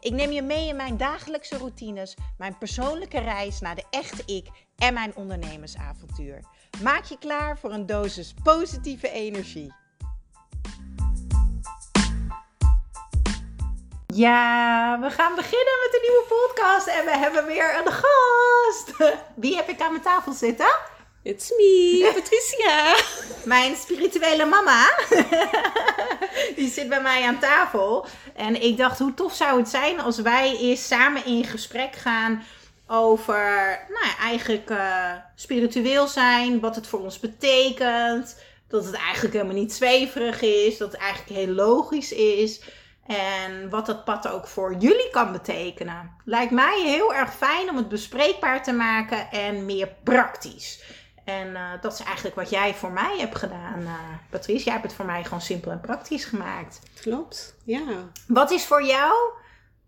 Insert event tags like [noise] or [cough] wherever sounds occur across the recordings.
Ik neem je mee in mijn dagelijkse routines, mijn persoonlijke reis naar de echte ik en mijn ondernemersavontuur. Maak je klaar voor een dosis positieve energie. Ja, we gaan beginnen met een nieuwe podcast en we hebben weer een gast. Wie heb ik aan mijn tafel zitten? It's me, [laughs] Patricia. Mijn spirituele mama. [laughs] Die zit bij mij aan tafel. En ik dacht, hoe tof zou het zijn als wij eens samen in gesprek gaan over, nou ja, eigenlijk uh, spiritueel zijn, wat het voor ons betekent. Dat het eigenlijk helemaal niet zweverig is, dat het eigenlijk heel logisch is. En wat dat pad ook voor jullie kan betekenen. Lijkt mij heel erg fijn om het bespreekbaar te maken en meer praktisch. En uh, dat is eigenlijk wat jij voor mij hebt gedaan, uh, Patrice. Jij hebt het voor mij gewoon simpel en praktisch gemaakt. Klopt, ja. Wat is voor jou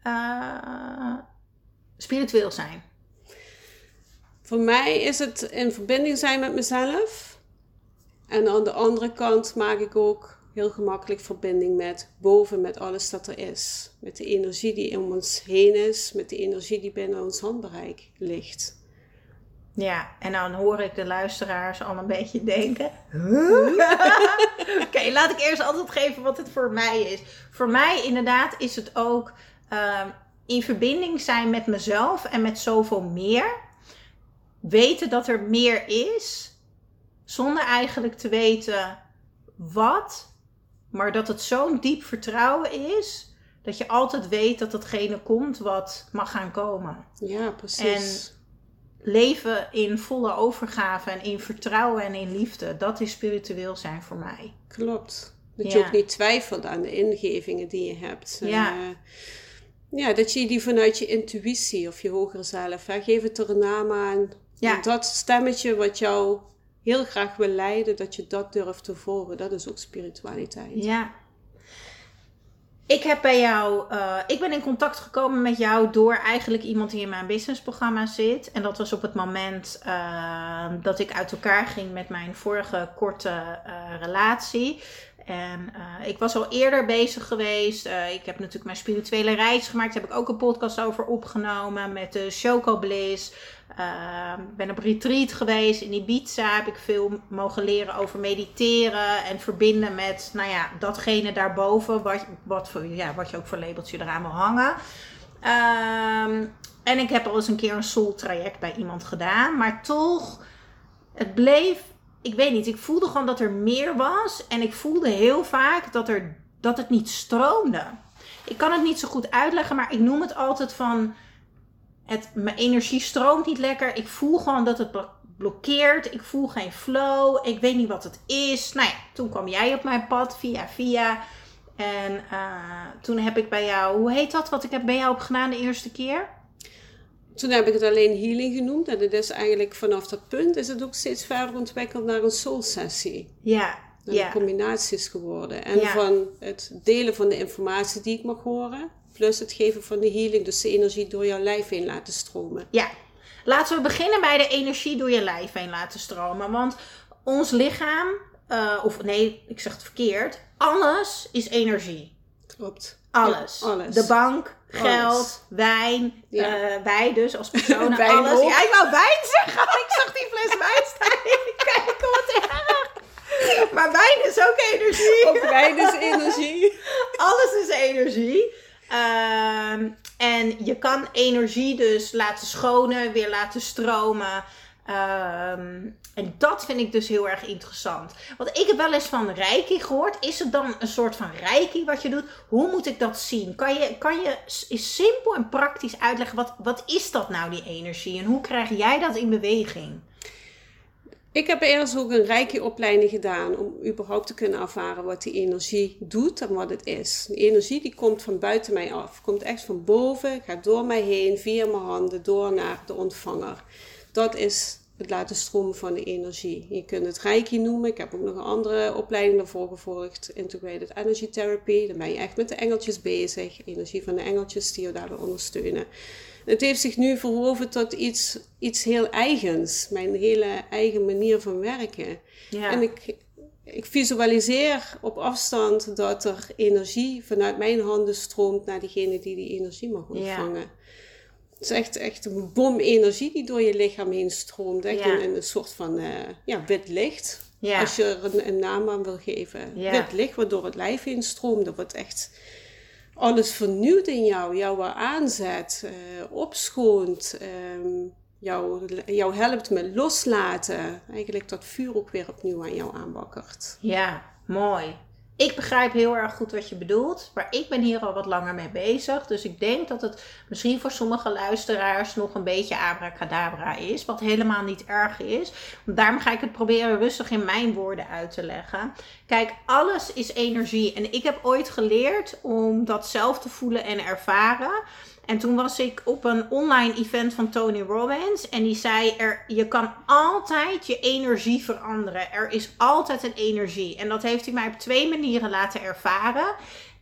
uh, spiritueel zijn? Voor mij is het in verbinding zijn met mezelf. En aan de andere kant maak ik ook heel gemakkelijk verbinding met boven, met alles dat er is. Met de energie die om ons heen is, met de energie die binnen ons handbereik ligt. Ja, en dan hoor ik de luisteraars al een beetje denken. Huh? [laughs] Oké, okay, laat ik eerst antwoord geven wat het voor mij is. Voor mij inderdaad is het ook uh, in verbinding zijn met mezelf en met zoveel meer. Weten dat er meer is, zonder eigenlijk te weten wat, maar dat het zo'n diep vertrouwen is. Dat je altijd weet dat datgene komt wat mag gaan komen. Ja, precies. En leven in volle overgave en in vertrouwen en in liefde. Dat is spiritueel zijn voor mij. Klopt. Dat je ook niet twijfelt aan de ingevingen die je hebt. Ja. Uh, ja, dat je die vanuit je intuïtie of je hogere zelf, hè, geef het er een naam aan. Ja. Dat stemmetje wat jou heel graag wil leiden, dat je dat durft te volgen. Dat is ook spiritualiteit. Ja, ik heb bij jou, uh, ik ben in contact gekomen met jou door eigenlijk iemand die in mijn businessprogramma zit. En dat was op het moment uh, dat ik uit elkaar ging met mijn vorige korte uh, relatie. En ik was al eerder bezig geweest. ik heb natuurlijk mijn spirituele reis gemaakt. Daar heb ik ook een podcast over opgenomen met de Choco Bliss. Uh, ben op retreat geweest in Ibiza. Heb ik veel mogen leren over mediteren en verbinden met, nou ja, datgene daarboven. Wat, wat, voor, ja, wat je ook voor labeltje eraan wil hangen. Uh, en ik heb al eens een keer een soul traject bij iemand gedaan. Maar toch, het bleef, ik weet niet, ik voelde gewoon dat er meer was. En ik voelde heel vaak dat, er, dat het niet stroomde. Ik kan het niet zo goed uitleggen, maar ik noem het altijd van het, mijn energie stroomt niet lekker. Ik voel gewoon dat het blokkeert. Ik voel geen flow. Ik weet niet wat het is. Nou ja, toen kwam jij op mijn pad via via. En uh, toen heb ik bij jou, hoe heet dat wat ik heb bij jou heb gedaan de eerste keer? Toen heb ik het alleen healing genoemd. En het is eigenlijk vanaf dat punt is het ook steeds verder ontwikkeld naar een soul sessie. Ja. Naar ja. combinaties geworden. En Ja. van het delen van de informatie die ik mag horen. Plus het geven van de healing. Dus de energie door jouw lijf heen laten stromen. Ja, laten we beginnen bij de energie door je lijf heen laten stromen. Want ons lichaam, uh, of nee, ik zeg het verkeerd, alles is energie. Klopt. Alles. Ja, alles. De bank, geld, Alles. wijn, Ja. uh, wij dus als [laughs] personen, Wijn alles. Ja, ik wou wijn zeggen. Ik zag die fles wijn staan. [laughs] Kijk, wat erg. Maar wijn is ook energie. Ook wijn is energie. [laughs] Alles is energie. Ehm, en je kan energie dus laten schonen, weer laten stromen. Ehm, en dat vind ik dus heel erg interessant. Want ik heb wel eens van reiki gehoord. Is het dan een soort van reiki wat je doet? Hoe moet ik dat zien? Kan je, kan je is simpel en praktisch uitleggen, wat, wat is dat nou, die energie? En hoe krijg jij dat in beweging? Ik heb eerst ook een rijke opleiding gedaan om überhaupt te kunnen ervaren wat die energie doet en wat het is. De energie die komt van buiten mij af, komt echt van boven, gaat door mij heen, via mijn handen, door naar de ontvanger. Dat is het laten stromen van de energie. Je kunt het reiki noemen. Ik heb ook nog een andere opleiding daarvoor gevolgd. Integrated Energy Therapy. Dan ben je echt met de engeltjes bezig. Energie van de engeltjes die je daarbij ondersteunen. Het heeft zich nu verhoven tot iets, iets heel eigens. Mijn hele eigen manier van werken. Ja. En ik, ik visualiseer op afstand dat er energie vanuit mijn handen stroomt naar diegene die die energie mag ontvangen. Ja. Het is echt, echt een bom energie die door je lichaam heen stroomt. Echt ja. een, een, soort van uh, ja, wit licht. Ja. Als je er een, een, naam aan wil geven. Wit licht wat door het lijf heen stroomt. Dat wordt echt alles vernieuwd in jou. Jou aanzet, uh, opschoont. Um, jou, jou helpt met loslaten. Eigenlijk dat vuur ook weer opnieuw aan jou aanwakkert. Ja, mooi. Ik begrijp heel erg goed wat je bedoelt, maar ik ben hier al wat langer mee bezig. Dus ik denk dat het misschien voor sommige luisteraars nog een beetje abracadabra is, wat helemaal niet erg is. Daarom ga ik het proberen rustig in mijn woorden uit te leggen. Kijk, alles is energie en ik heb ooit geleerd om dat zelf te voelen en ervaren. En toen was ik op een online event van Tony Robbins. En die zei: er, Je kan altijd je energie veranderen. Er is altijd een energie. En dat heeft hij mij op twee manieren laten ervaren.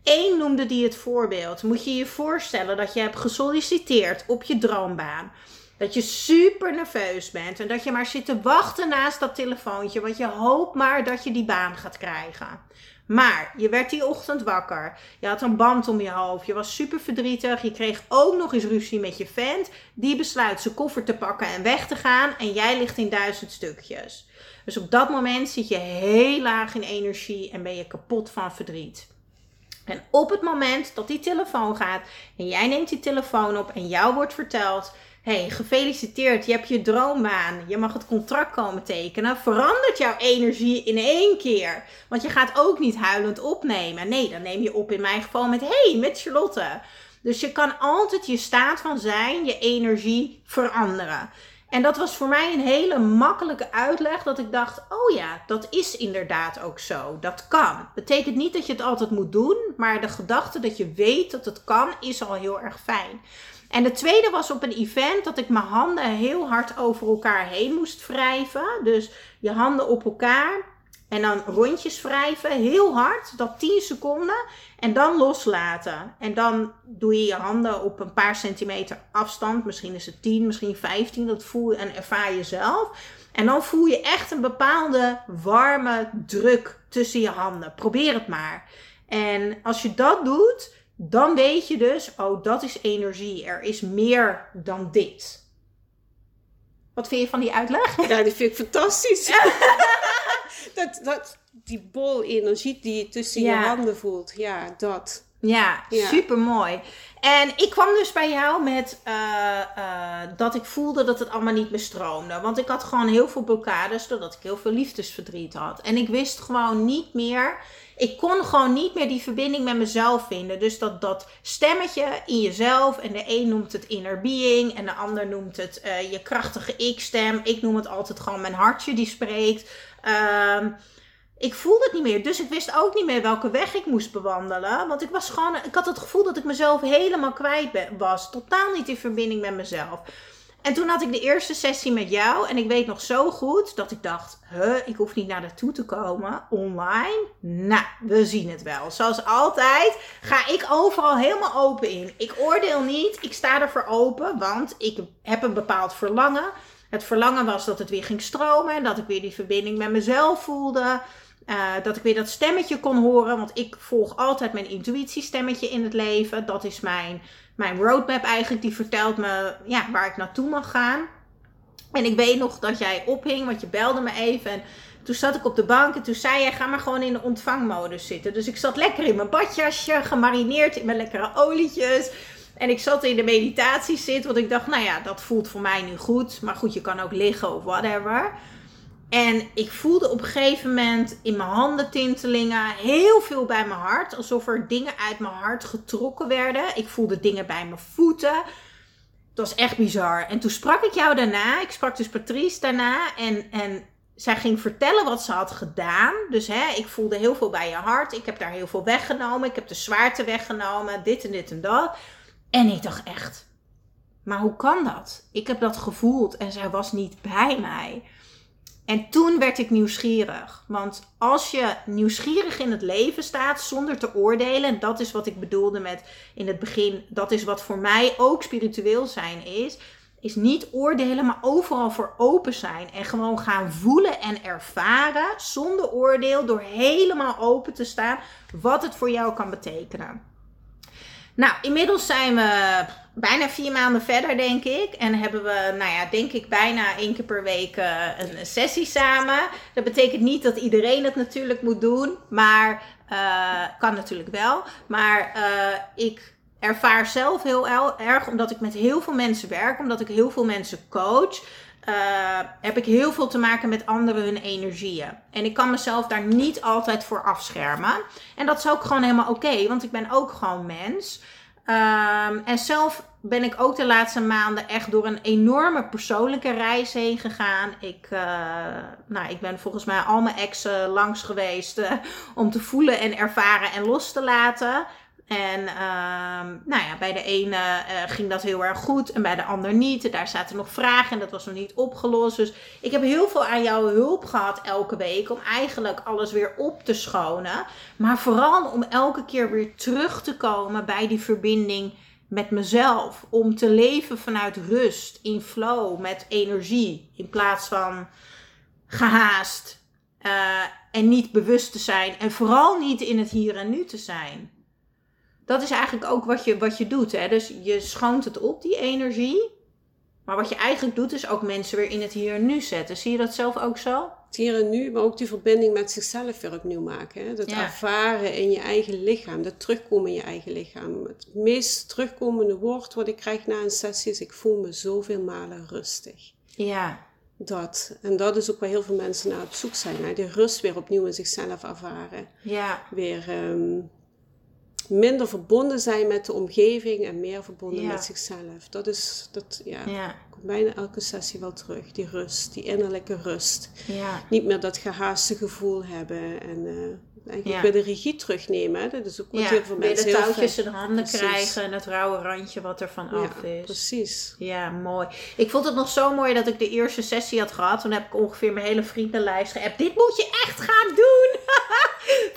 Eén noemde die het voorbeeld. Moet je je voorstellen dat je hebt gesolliciteerd op je droombaan. Dat je super nerveus bent en dat je maar zit te wachten naast dat telefoontje, want je hoopt maar dat je die baan gaat krijgen. Maar je werd die ochtend wakker. Je had een band om je hoofd. Je was super verdrietig. Je kreeg ook nog eens ruzie met je vent. Die besluit zijn koffer te pakken en weg te gaan. En jij ligt in duizend stukjes. Dus op dat moment zit je heel laag in energie en ben je kapot van verdriet. En op het moment dat die telefoon gaat en jij neemt die telefoon op en jou wordt verteld hey, gefeliciteerd, je hebt je droombaan, je mag het contract komen tekenen, verandert jouw energie in één keer. Want je gaat ook niet huilend opnemen. Nee, dan neem je op in mijn geval met hey, met Charlotte. Dus je kan altijd je staat van zijn, je energie veranderen. En dat was voor mij een hele makkelijke uitleg. Dat ik dacht: oh ja, dat is inderdaad ook zo. Dat kan. Betekent niet dat je het altijd moet doen. Maar de gedachte dat je weet dat het kan, is al heel erg fijn. En de tweede was op een event dat ik mijn handen heel hard over elkaar heen moest wrijven. Dus je handen op elkaar en dan rondjes wrijven, heel hard, dat 10 seconden. En dan loslaten. En dan doe je je handen op een paar centimeter afstand. Misschien is het 10, misschien 15. Dat voel je en ervaar je zelf. En dan voel je echt een bepaalde warme druk tussen je handen. Probeer het maar. En als je dat doet, dan weet je dus, oh, dat is energie. Er is meer dan dit. Wat vind je van die uitleg? Ja, die vind ik fantastisch. [laughs] dat, dat, die bol energie die je tussen je handen voelt. Ja, dat. Ja, super mooi. En ik kwam dus bij jou met uh, uh, dat ik voelde dat het allemaal niet meer stroomde. Want ik had gewoon heel veel blokkades doordat ik heel veel liefdesverdriet had. En ik wist gewoon niet meer ik kon gewoon niet meer die verbinding met mezelf vinden. Dus dat, dat stemmetje in jezelf. En de een noemt het inner being. En de ander noemt het uh, je krachtige ik-stem. Ik noem het altijd gewoon mijn hartje die spreekt. Uh, ik voelde het niet meer. Dus ik wist ook niet meer welke weg ik moest bewandelen. Want ik was gewoon. Ik had het gevoel dat ik mezelf helemaal kwijt was. Totaal niet in verbinding met mezelf. En toen had ik de eerste sessie met jou. En ik weet nog zo goed dat ik dacht: huh, ik hoef niet naar naartoe te komen. Online? Nou, we zien het wel. Zoals altijd ga ik overal helemaal open in. Ik oordeel niet. Ik sta ervoor open. Want ik heb een bepaald verlangen. Het verlangen was dat het weer ging stromen. Dat ik weer die verbinding met mezelf voelde. Uh, dat ik weer dat stemmetje kon horen. Want ik volg altijd mijn intuïtiestemmetje in het leven. Dat is mijn mijn roadmap eigenlijk, die vertelt me ja, waar ik naartoe mag gaan. En ik weet nog dat jij ophing, want je belde me even. En toen zat ik op de bank en toen zei jij, ga maar gewoon in de ontvangmodus zitten. Dus ik zat lekker in mijn badjasje, gemarineerd in mijn lekkere olietjes. En ik zat in de meditatie zitten, want ik dacht, nou ja, dat voelt voor mij nu goed. Maar goed, je kan ook liggen of whatever. En ik voelde op een gegeven moment in mijn handen tintelingen, heel veel bij mijn hart, alsof er dingen uit mijn hart getrokken werden. Ik voelde dingen bij mijn voeten. Het was echt bizar. En toen sprak ik jou daarna, ik sprak dus Patrice daarna en, en zij ging vertellen wat ze had gedaan. Dus hè, ik voelde heel veel bij je hart. Ik heb daar heel veel weggenomen. Ik heb de zwaarte weggenomen, dit en dit en dat. En ik dacht echt, maar hoe kan dat? Ik heb dat gevoeld en zij was niet bij mij. En toen werd ik nieuwsgierig. Want als je nieuwsgierig in het leven staat zonder te oordelen, en dat is wat ik bedoelde met in het begin, dat is wat voor mij ook spiritueel zijn is, is niet oordelen, maar overal voor open zijn. En gewoon gaan voelen en ervaren zonder oordeel, door helemaal open te staan wat het voor jou kan betekenen. Nou, inmiddels zijn we bijna vier maanden verder, denk ik. En hebben we, nou ja, denk ik bijna één keer per week uh, een sessie samen. Dat betekent niet dat iedereen het natuurlijk moet doen, maar uh, kan natuurlijk wel. Maar uh, ik ervaar zelf heel erg, omdat ik met heel veel mensen werk, omdat ik heel veel mensen coach. Uh, heb ik heel veel te maken met anderen hun energieën. En ik kan mezelf daar niet altijd voor afschermen. En dat is ook gewoon helemaal oké, want ik ben ook gewoon mens. Um, en zelf ben ik ook de laatste maanden echt door een enorme persoonlijke reis heen gegaan. Ik, uh, nou, ik ben volgens mij al mijn exen langs geweest uh, om te voelen en ervaren en los te laten. En uh, nou ja, bij de ene uh, ging dat heel erg goed en bij de ander niet. Daar zaten nog vragen en dat was nog niet opgelost. Dus ik heb heel veel aan jouw hulp gehad elke week om eigenlijk alles weer op te schonen. Maar vooral om elke keer weer terug te komen bij die verbinding met mezelf. Om te leven vanuit rust, in flow, met energie. In plaats van gehaast uh, en niet bewust te zijn. En vooral niet in het hier en nu te zijn dat is eigenlijk ook wat je, wat je doet. Hè? Dus je schoont het op, die energie. Maar wat je eigenlijk doet, is ook mensen weer in het hier en nu zetten. Zie je dat zelf ook zo? Het hier en nu, maar ook die verbinding met zichzelf weer opnieuw maken. Hè? Dat ervaren in je eigen lichaam, dat terugkomen in je eigen lichaam. Het meest terugkomende woord wat ik krijg na een sessie is: ik voel me zoveel malen rustig. Ja. Dat. En dat is ook waar heel veel mensen naar op zoek zijn. Hè? Die rust weer opnieuw in zichzelf ervaren. Ja. Weer um, minder verbonden zijn met de omgeving en meer verbonden met zichzelf. Dat is, dat, ja, ja. komt bijna elke sessie wel terug. Die rust, die innerlijke rust. Ja. Niet meer dat gehaaste gevoel hebben en uh, eigenlijk weer de regie terugnemen. Hè? Dat is ook wat heel veel mensen de touwtjes in de handen krijgen en het rauwe randje wat er van af is. precies. Ja, mooi. Ik vond het nog zo mooi dat ik de eerste sessie had gehad. Toen heb ik ongeveer mijn hele vriendenlijst geappt. Dit moet je echt gaan doen!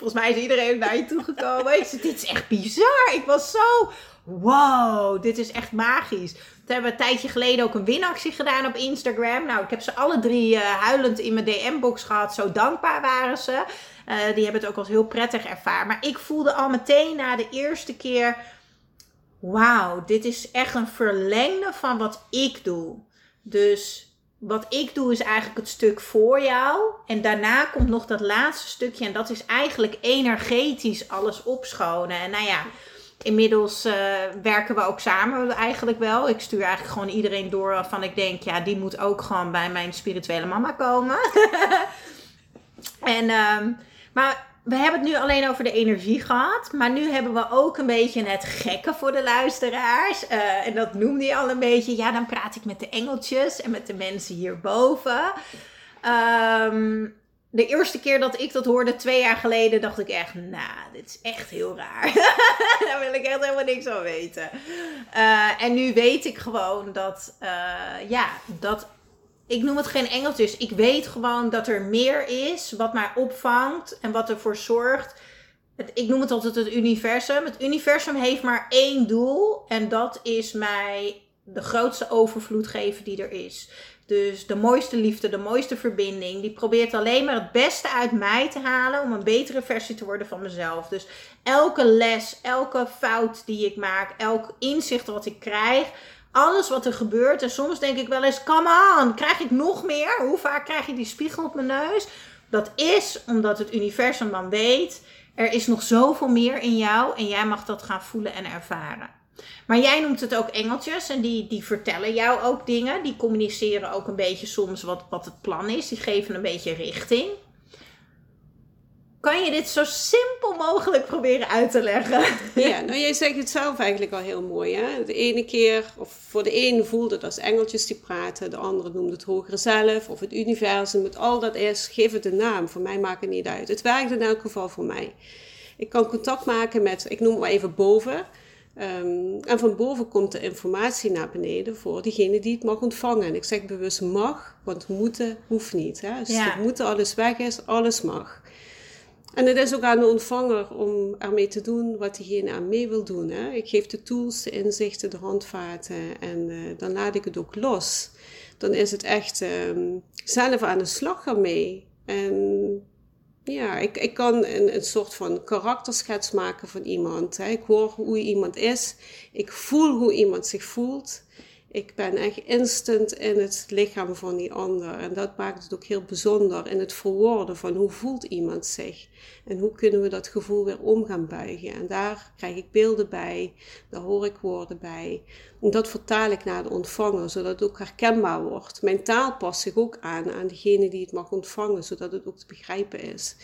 Volgens mij is iedereen naar je toegekomen. Ik dit is echt bizar. Ik was zo, wow, dit is echt magisch. We hebben een tijdje geleden ook een winactie gedaan op Instagram. Nou, ik heb ze alle drie uh, huilend in mijn DM-box gehad. Zo dankbaar waren ze. Uh, die hebben het ook als heel prettig ervaren. Maar ik voelde al meteen na de eerste keer... Wauw, dit is echt een verlengde van wat ik doe. Dus wat ik doe is eigenlijk het stuk voor jou. En daarna komt nog dat laatste stukje. En dat is eigenlijk energetisch alles opschonen. En nou ja, inmiddels uh, werken we ook samen eigenlijk wel. Ik stuur eigenlijk gewoon iedereen door waarvan ik denk... ja, die moet ook gewoon bij mijn spirituele mama komen. [laughs] en, um, maar we hebben het nu alleen over de energie gehad. Maar nu hebben we ook een beetje het gekke voor de luisteraars. Uh, en dat noemde je al een beetje. Ja, dan praat ik met de engeltjes en met de mensen hierboven. Um, de eerste keer dat ik dat hoorde, twee jaar geleden, dacht ik echt, nou, dit is echt heel raar. [laughs] Daar wil ik echt helemaal niks van weten. Uh, en nu weet ik gewoon dat, uh, ja, dat ik noem het geen engeltjes. Ik weet gewoon dat er meer is wat mij opvangt en wat ervoor zorgt. Het, ik noem het altijd het universum. Het universum heeft maar één doel en dat is mij de grootste overvloed geven die er is. Dus de mooiste liefde, de mooiste verbinding. Die probeert alleen maar het beste uit mij te halen om een betere versie te worden van mezelf. Dus elke les, elke fout die ik maak, elk inzicht wat ik krijg, alles wat er gebeurt. En soms denk ik wel eens, come on, krijg ik nog meer? Hoe vaak krijg ik die spiegel op mijn neus? Dat is omdat het universum dan weet, er is nog zoveel meer in jou en jij mag dat gaan voelen en ervaren. Maar jij noemt het ook engeltjes en die, die vertellen jou ook dingen. Die communiceren ook een beetje soms wat, wat het plan is. Die geven een beetje richting kan je dit zo simpel mogelijk proberen uit te leggen? Ja, nou jij zegt het zelf eigenlijk al heel mooi. Hè? De ene keer, of voor de ene voelde het als engeltjes die praten, de andere noemde het hogere zelf of het universum. Het al dat is, geef het een naam. Voor mij maakt het niet uit. Het werkt in elk geval voor mij. Ik kan contact maken met, ik noem het maar even boven. Ehm, en van boven komt de informatie naar beneden voor diegene die het mag ontvangen. En ik zeg bewust mag, want moeten hoeft niet. Hè? Dus Ja. het moeten alles weg is, alles mag. En het is ook aan de ontvanger om ermee te doen wat diegene aan mee wil doen. Hè? Ik geef de tools, de inzichten, de handvaten en eh, dan laat ik het ook los. Dan is het echt ehm, zelf aan de slag ermee. En ja, ik, ik kan een, een soort van karakterschets maken van iemand. Hè. Ik hoor hoe iemand is. Ik voel hoe iemand zich voelt. Ik ben echt instant in het lichaam van die ander. En dat maakt het ook heel bijzonder in het verwoorden van hoe voelt iemand zich. En hoe kunnen we dat gevoel weer om gaan buigen. En daar krijg ik beelden bij, daar hoor ik woorden bij. En dat vertaal ik naar de ontvanger, zodat het ook herkenbaar wordt. Mijn taal past zich ook aan aan degene die het mag ontvangen, zodat het ook te begrijpen is.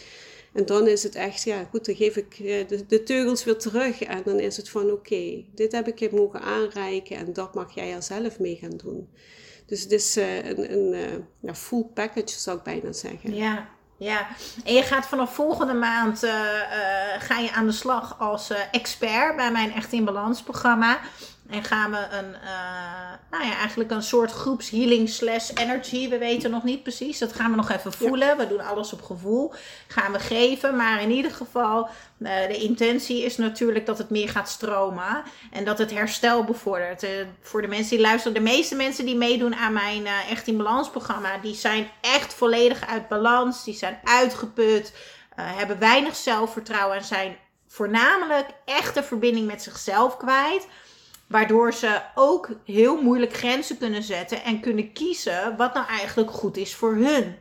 En dan is het echt, ja goed, dan geef ik eh, de, teugels weer terug. En dan is het van, oké, dit heb ik je mogen aanreiken en dat mag jij er zelf mee gaan doen. Dus het is eh, een, een eh, ja, full package, zou ik bijna zeggen. Ja, ja. En je gaat vanaf volgende maand ga je aan de slag als expert bij mijn Echt in Balans programma. En gaan we een, eh, nou ja, eigenlijk een soort groepshealing slash energy. We weten nog niet precies. Dat gaan we nog even voelen. We doen alles op gevoel. Gaan we geven. Maar in ieder geval, eh, de intentie is natuurlijk dat het meer gaat stromen. En dat het herstel bevordert. Eh, voor de mensen die luisteren. De meeste mensen die meedoen aan mijn Echt in Balans programma. Die zijn echt volledig uit balans. Die zijn uitgeput. hebben weinig zelfvertrouwen. En zijn voornamelijk echt de verbinding met zichzelf kwijt. Waardoor ze ook heel moeilijk grenzen kunnen zetten en kunnen kiezen wat nou eigenlijk goed is voor hun.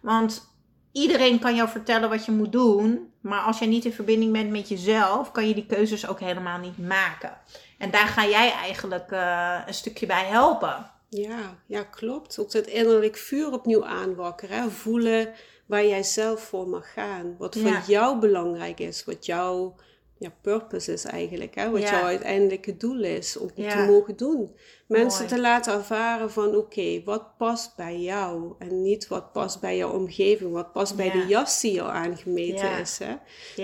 Want iedereen kan jou vertellen wat je moet doen, maar als je niet in verbinding bent met jezelf, kan je die keuzes ook helemaal niet maken. En daar ga jij eigenlijk eh, een stukje bij helpen. Ja, ja, klopt. Ook dat innerlijk vuur opnieuw aanwakkeren. Voelen waar jij zelf voor mag gaan. Wat voor Ja. jou belangrijk is. Wat jouw ja, purpose is eigenlijk. Hè? Wat Ja. jouw uiteindelijke doel is om Ja. te mogen doen. Mensen Mooi. te laten ervaren van oké, wat past bij jou? En niet wat past bij jouw omgeving. Wat past bij de jas die jou aangemeten is. Hè?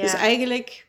Dus eigenlijk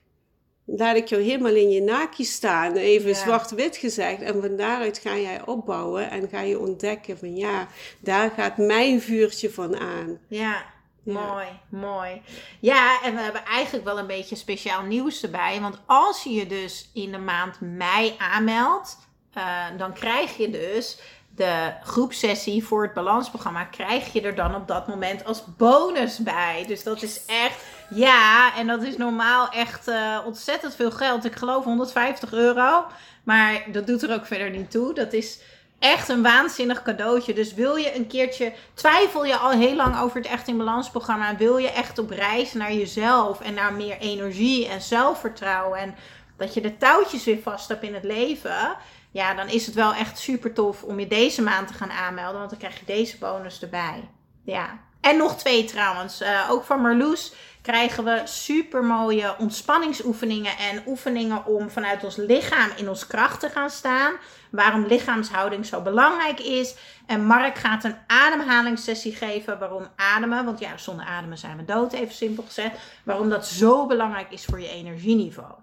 laat ik jou helemaal in je naakje staan, even zwart-wit gezegd. En van daaruit ga jij opbouwen en ga je ontdekken van ja, daar gaat mijn vuurtje van aan. Ja. Mooi, mooi. Ja, en we hebben eigenlijk wel een beetje speciaal nieuws erbij. Want als je je dus in de maand mei aanmeldt, eh, dan krijg je dus de groepsessie voor het balansprogramma, krijg je er dan op dat moment als bonus bij. Dus dat is echt, ja, en dat is normaal echt eh, ontzettend veel geld. Ik geloof 150 euro, maar dat doet er ook verder niet toe. Dat is echt een waanzinnig cadeautje. Dus wil je een keertje, twijfel je al heel lang over het Echt in Balans programma, wil je echt op reis naar jezelf en naar meer energie en zelfvertrouwen en dat je de touwtjes weer vast hebt in het leven, ja, dan is het wel echt super tof om je deze maand te gaan aanmelden, want dan krijg je deze bonus erbij. Ja. En nog twee trouwens. Eh, ook van Marloes krijgen we super mooie ontspanningsoefeningen en oefeningen om vanuit ons lichaam in ons kracht te gaan staan. Waarom lichaamshouding zo belangrijk is. En Mark gaat een ademhalingssessie geven. Waarom ademen, want ja, zonder ademen zijn we dood, even simpel gezegd. Waarom dat zo belangrijk is voor je energieniveau.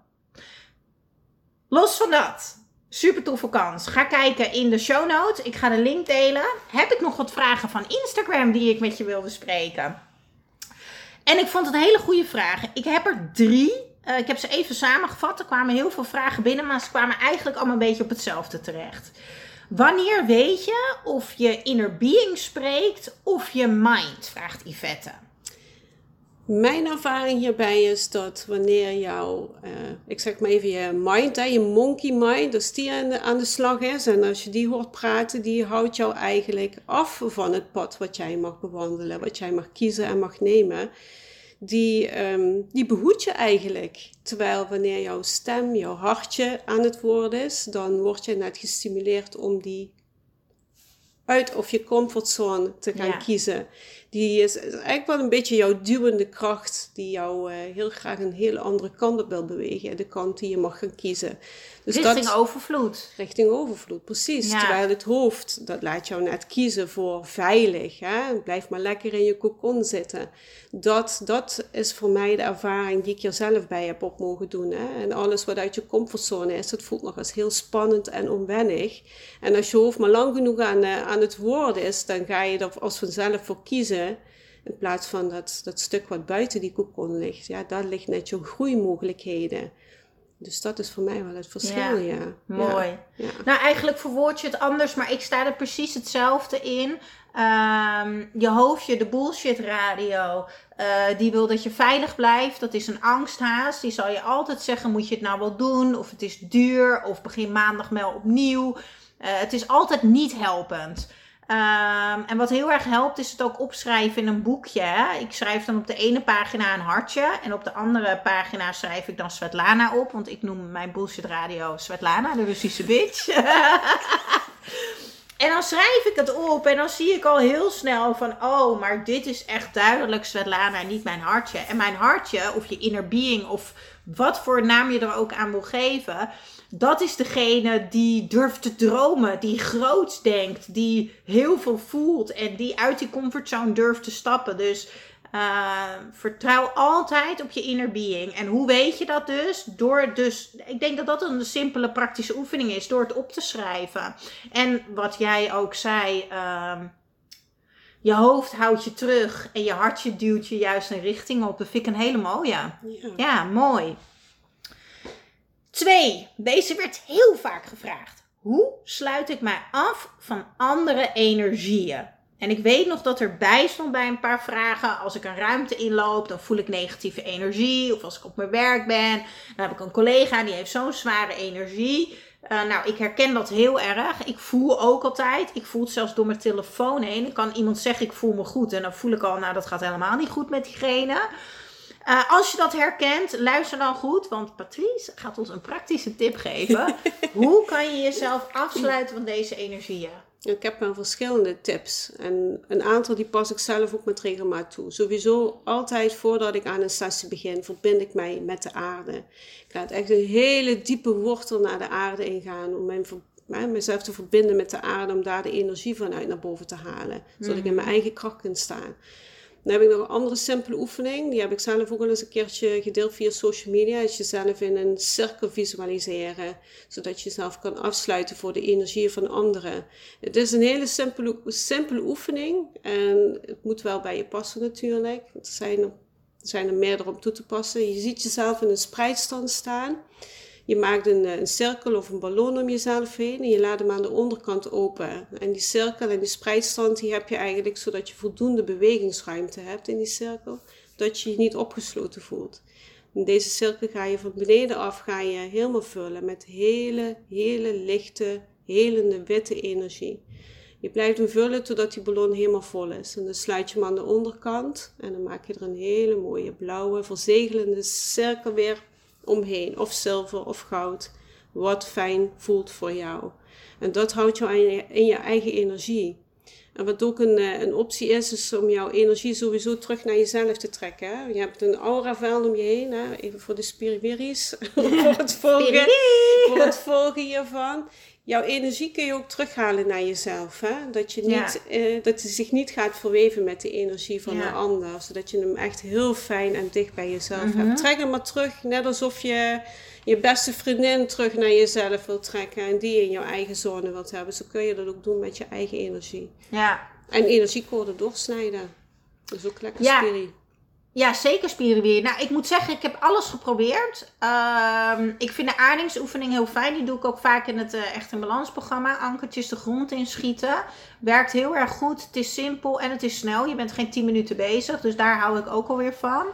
Los van dat, super toffe kans. Ga kijken in de show notes. Ik ga de link delen. Heb ik nog wat vragen van Instagram die ik met je wil bespreken? En ik vond het hele goede vragen. Ik heb er drie. Eh, ik heb ze even samengevat. Er kwamen heel veel vragen binnen, maar ze kwamen eigenlijk allemaal een beetje op hetzelfde terecht. Wanneer weet je of je inner being spreekt of je mind? Vraagt Yvette. Mijn ervaring hierbij is dat wanneer jouw, eh, ik zeg maar even je mind, hè, je monkey mind, als die aan de, aan de slag is en als je die hoort praten, die houdt jou eigenlijk af van het pad wat jij mag bewandelen, wat jij mag kiezen en mag nemen. Die, ehm, die behoedt je eigenlijk. Terwijl wanneer jouw stem, jouw hartje aan het woord is, dan word je net gestimuleerd om die uit of je comfortzone te gaan Ja. kiezen. Die is, eigenlijk wel een beetje jouw duwende kracht, die jou uh, heel graag een hele andere kant op wil bewegen. De kant die je mag gaan kiezen. Dus richting dat, overvloed. Richting overvloed, precies. Terwijl het hoofd, dat laat jou net kiezen voor veilig. Hè? Blijf maar lekker in je cocon zitten. Dat, dat is voor mij de ervaring die ik er zelf bij heb op mogen doen. Hè? En alles wat uit je comfortzone is, dat voelt nog eens heel spannend en onwennig. En als je hoofd maar lang genoeg aan, uh, aan het worden is, dan ga je er als vanzelf voor kiezen. In plaats van dat, dat stuk wat buiten die cocon ligt. Ja, daar ligt net je groeimogelijkheden. Dus dat is voor mij wel het verschil, ja. Mooi. Ja. Nou, eigenlijk verwoord je het anders, maar ik sta er precies hetzelfde in. Ehm, je hoofdje, de bullshit radio, uh, die wil dat je veilig blijft. Dat is een angsthaas. Die zal je altijd zeggen, moet je het nou wel doen? Of het is duur, of begin maandag wel opnieuw. Uh, het is altijd niet helpend. Um, en wat heel erg helpt is het ook opschrijven in een boekje. Hè? Ik schrijf dan op de ene pagina een hartje en op de andere pagina schrijf ik dan Svetlana op. Want ik noem mijn bullshit radio Svetlana, de Russische bitch. [laughs] en dan schrijf ik het op en dan zie ik al heel snel van, oh, maar dit is echt duidelijk Svetlana, niet mijn hartje. En mijn hartje, of je inner being, of wat voor naam je er ook aan wil geven dat is degene die durft te dromen, die groots denkt, die heel veel voelt en die uit die comfortzone durft te stappen. Dus uh, vertrouw altijd op je inner being. En hoe weet je dat dus? Door dus, ik denk dat dat een simpele praktische oefening is, door het op te schrijven. En wat jij ook zei, uh, je hoofd houdt je terug en je hartje duwt je juist een richting op. Dat vind ik een hele mooie. Ja, ja mooi. Twee, deze werd heel vaak gevraagd. Hoe sluit ik mij af van andere energieën? En ik weet nog dat er bij stond bij een paar vragen. Als ik een ruimte inloop, dan voel ik negatieve energie. Of als ik op mijn werk ben, dan heb ik een collega die heeft zo'n zware energie. Uh, nou, ik herken dat heel erg. Ik voel ook altijd. Ik voel het zelfs door mijn telefoon heen. Dan kan iemand zeggen ik voel me goed. En dan voel ik al, nou dat gaat helemaal niet goed met diegene. Uh, als je dat herkent, luister dan goed, want Patrice gaat ons een praktische tip geven. [laughs] Hoe kan je jezelf afsluiten van deze energieën? Ik heb wel verschillende tips en een aantal die pas ik zelf ook met regelmaat toe. Sowieso altijd voordat ik aan een sessie begin, verbind ik mij met de aarde. Ik ga echt een hele diepe wortel naar de aarde ingaan om mijn mezelf te verbinden met de aarde, om daar de energie vanuit naar boven te halen. Zodat ik in mijn mhm. eigen kracht kan staan. Dan heb ik nog een andere simpele oefening. Die heb ik zelf ook al eens een keertje gedeeld via social media. Is jezelf in een cirkel visualiseren. Zodat je jezelf kan afsluiten voor de energie van anderen. Het is een hele simpele, simpele oefening. En het moet wel bij je passen natuurlijk. Er zijn er, er zijn er meerdere om toe te passen. Je ziet jezelf in een spreidstand staan. Je maakt een, eh, een, cirkel of een ballon om jezelf heen en je laat hem aan de onderkant open. En die cirkel en die spreidstand die heb je eigenlijk zodat je voldoende bewegingsruimte hebt in die cirkel, dat je je niet opgesloten voelt. In deze cirkel ga je van beneden af ga je helemaal vullen met hele, hele lichte, helende witte energie. Je blijft hem vullen totdat die ballon helemaal vol is. En dan sluit je hem aan de onderkant en dan maak je er een hele mooie blauwe, verzegelende cirkel weer omheen, of zilver of goud, wat fijn voelt voor jou. En dat houdt jou in je, in je eigen energie. En wat ook een, eh, een optie is, is om jouw energie sowieso terug naar jezelf te trekken. Hè? Je hebt een auraveld om je heen, hè? even voor de spiriviris, [laughs] voor, het volgen, voor het volgen hiervan jouw energie kun je ook terughalen naar jezelf. Hè? Dat, je niet, eh, dat je zich niet gaat verweven met de energie van de ander. Zodat je hem echt heel fijn en dicht bij jezelf hebt. Mhm. Trek hem maar terug, net alsof je je beste vriendin terug naar jezelf wilt trekken. En die in jouw eigen zone wilt hebben. Zo kun je dat ook doen met je eigen energie. Ja. En energiekoorden doorsnijden. Dat is ook lekker ja. Ja, zeker spierenwier. Nou, ik moet zeggen, ik heb alles geprobeerd. Ehm, ik vind de aardingsoefening heel fijn. Die doe ik ook vaak in het uh, Echt in Balans programma. Ankertjes de grond inschieten. Werkt heel erg goed. Het is simpel en het is snel. Je bent geen 10 minuten bezig. Dus daar hou ik ook alweer van.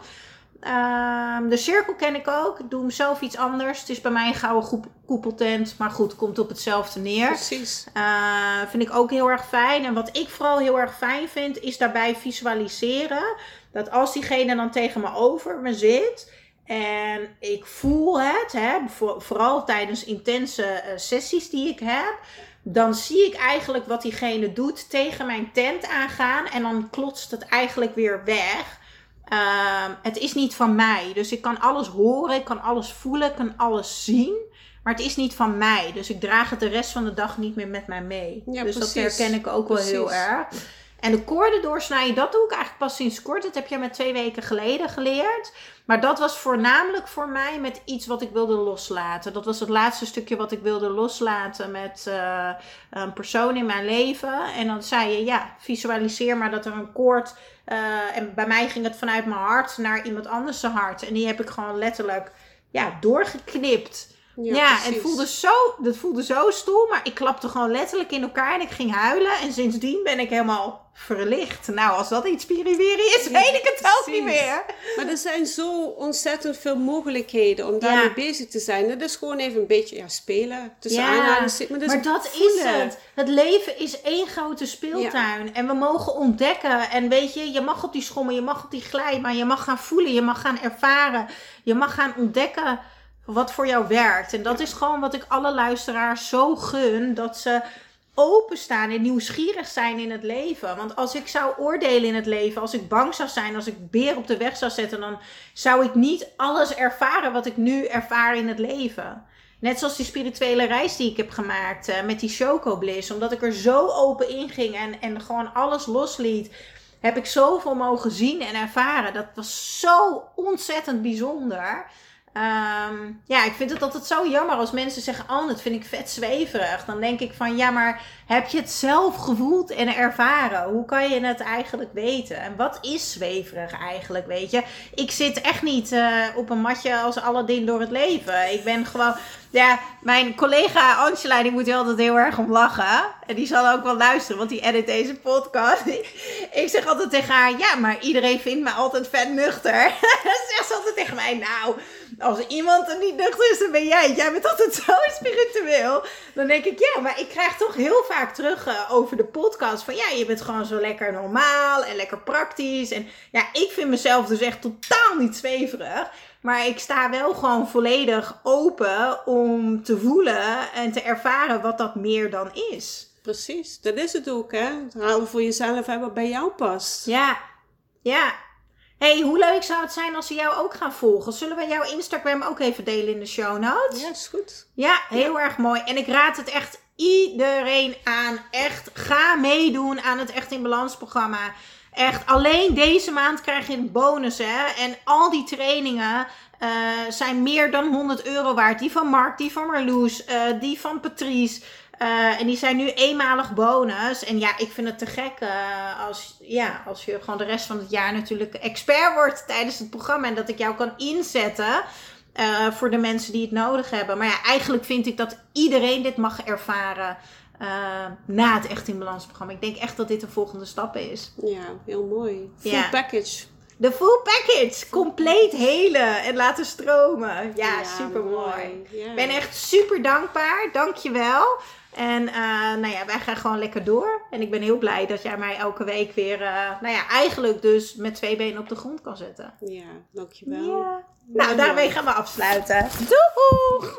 Ehm, de cirkel ken ik ook. Ik doe hem zelf iets anders. Het is bij mij een gouden koepeltent. Maar goed, komt op hetzelfde neer. Precies. Uh, vind ik ook heel erg fijn. En wat ik vooral heel erg fijn vind, is daarbij visualiseren. Dat als diegene dan tegen me over me zit. En ik voel het, hè, vooral tijdens intense uh, sessies die ik heb dan zie ik eigenlijk wat diegene doet tegen mijn tent aangaan. En dan klotst het eigenlijk weer weg. Ehm, het is niet van mij. Dus ik kan alles horen, ik kan alles voelen, ik kan alles zien. Maar het is niet van mij. Dus ik draag het de rest van de dag niet meer met mij mee. Ja, dus precies. dat herken ik ook wel heel erg. En de koorden doorsnijden, dat doe ik eigenlijk pas sinds kort. Dat heb jij me twee weken geleden geleerd. Maar dat was voornamelijk voor mij met iets wat ik wilde loslaten. Dat was het laatste stukje wat ik wilde loslaten met eh, een persoon in mijn leven. En dan zei je, ja, visualiseer maar dat er een koord... eh, en bij mij ging het vanuit mijn hart naar iemand anders hart. En die heb ik gewoon letterlijk ja, doorgeknipt. Ja, en het precies. voelde zo, dat voelde zo stoel, maar ik klapte gewoon letterlijk in elkaar en ik ging huilen. En sindsdien ben ik helemaal verlicht. Nou, als dat iets spiriwiri is, Ja, weet ik het ook niet precies. meer. Maar er zijn zo ontzettend veel mogelijkheden om daarmee Ja. bezig te zijn. Dat is gewoon even een beetje ja, spelen. Tussen aanhalingstekens. Maar, Maar dat dat is is voelen. het. Het leven is één grote speeltuin. En we mogen ontdekken. En weet je, je mag op die schommel, je mag op die glijbaan, je mag gaan voelen, je mag gaan ervaren. Je mag gaan ontdekken wat voor jou werkt. En dat is gewoon wat ik alle luisteraars zo gun. Dat ze openstaan en nieuwsgierig zijn in het leven. Want als ik zou oordelen in het leven, als ik bang zou zijn, als ik beer op de weg zou zetten, dan zou ik niet alles ervaren wat ik nu ervaar in het leven. Net zoals die spirituele reis die ik heb gemaakt eh, met die chocobliss. Omdat ik er zo open in ging en, en gewoon alles losliet. Heb ik zoveel mogen zien en ervaren. Dat was zo ontzettend bijzonder. Ehm, ja, ik vind het altijd zo jammer als mensen zeggen: Oh, dat vind ik vet zweverig. Dan denk ik van ja, maar heb je het zelf gevoeld en ervaren? Hoe kan je het eigenlijk weten? En wat is zweverig eigenlijk? Weet je, ik zit echt niet eh, op een matje als Aladdin door het leven. Ik ben gewoon. Ja, mijn collega Angela, die moet altijd heel erg om lachen. En die zal ook wel luisteren, want die edit deze podcast. [laughs] Ik zeg altijd tegen haar, ja, maar iedereen vindt me altijd vet nuchter. [laughs] Dan zegt ze altijd tegen mij, nou, als iemand er niet nuchter is, dan ben jij. Jij bent altijd [laughs] zo spiritueel. Dan denk ik, ja, maar ik krijg toch heel vaak terug eh, over de podcast van, ja, je bent gewoon zo lekker normaal en lekker praktisch. En ja, ik vind mezelf dus echt totaal niet zweverig. Maar ik sta wel gewoon volledig open om te voelen en te ervaren wat dat meer dan is. Precies, dat is het ook, hè? Het halen voor jezelf hebben wat bij jou past. Ja, ja. hey, hoe leuk zou het zijn als ze jou ook gaan volgen? Zullen we jouw Instagram ook even delen in de show notes? Ja, is goed. Ja, heel erg mooi. En ik raad het echt iedereen aan. Echt, ga meedoen aan het Echt in Balans programma. Echt, alleen deze maand krijg je een bonus, hè. En al die trainingen eh, zijn meer dan 100 euro waard. Die van Mark, die van Marloes, eh, die van Patrice. Eh, en die zijn nu eenmalig bonus. En ja, ik vind het te gek als, ja, als je gewoon de rest van het jaar natuurlijk expert wordt tijdens het programma. En dat ik jou kan inzetten voor de mensen die het nodig hebben. Maar ja, eigenlijk vind ik dat iedereen dit mag ervaren eh, na het Echt in Balans programma. Ik denk echt dat dit de volgende stap is. Ja, heel mooi. Full Ja. package. De full package. Compleet helen en laten stromen. Ja, super mooi. Ja. Ik ben echt super dankbaar. Dankjewel. En eh, nou ja, wij gaan gewoon lekker door. En ik ben heel blij dat jij mij elke week weer, eh, nou ja, eigenlijk dus met twee benen op de grond kan zetten. Ja, dankjewel. Ja. Nou, daarmee gaan we afsluiten. Doeg!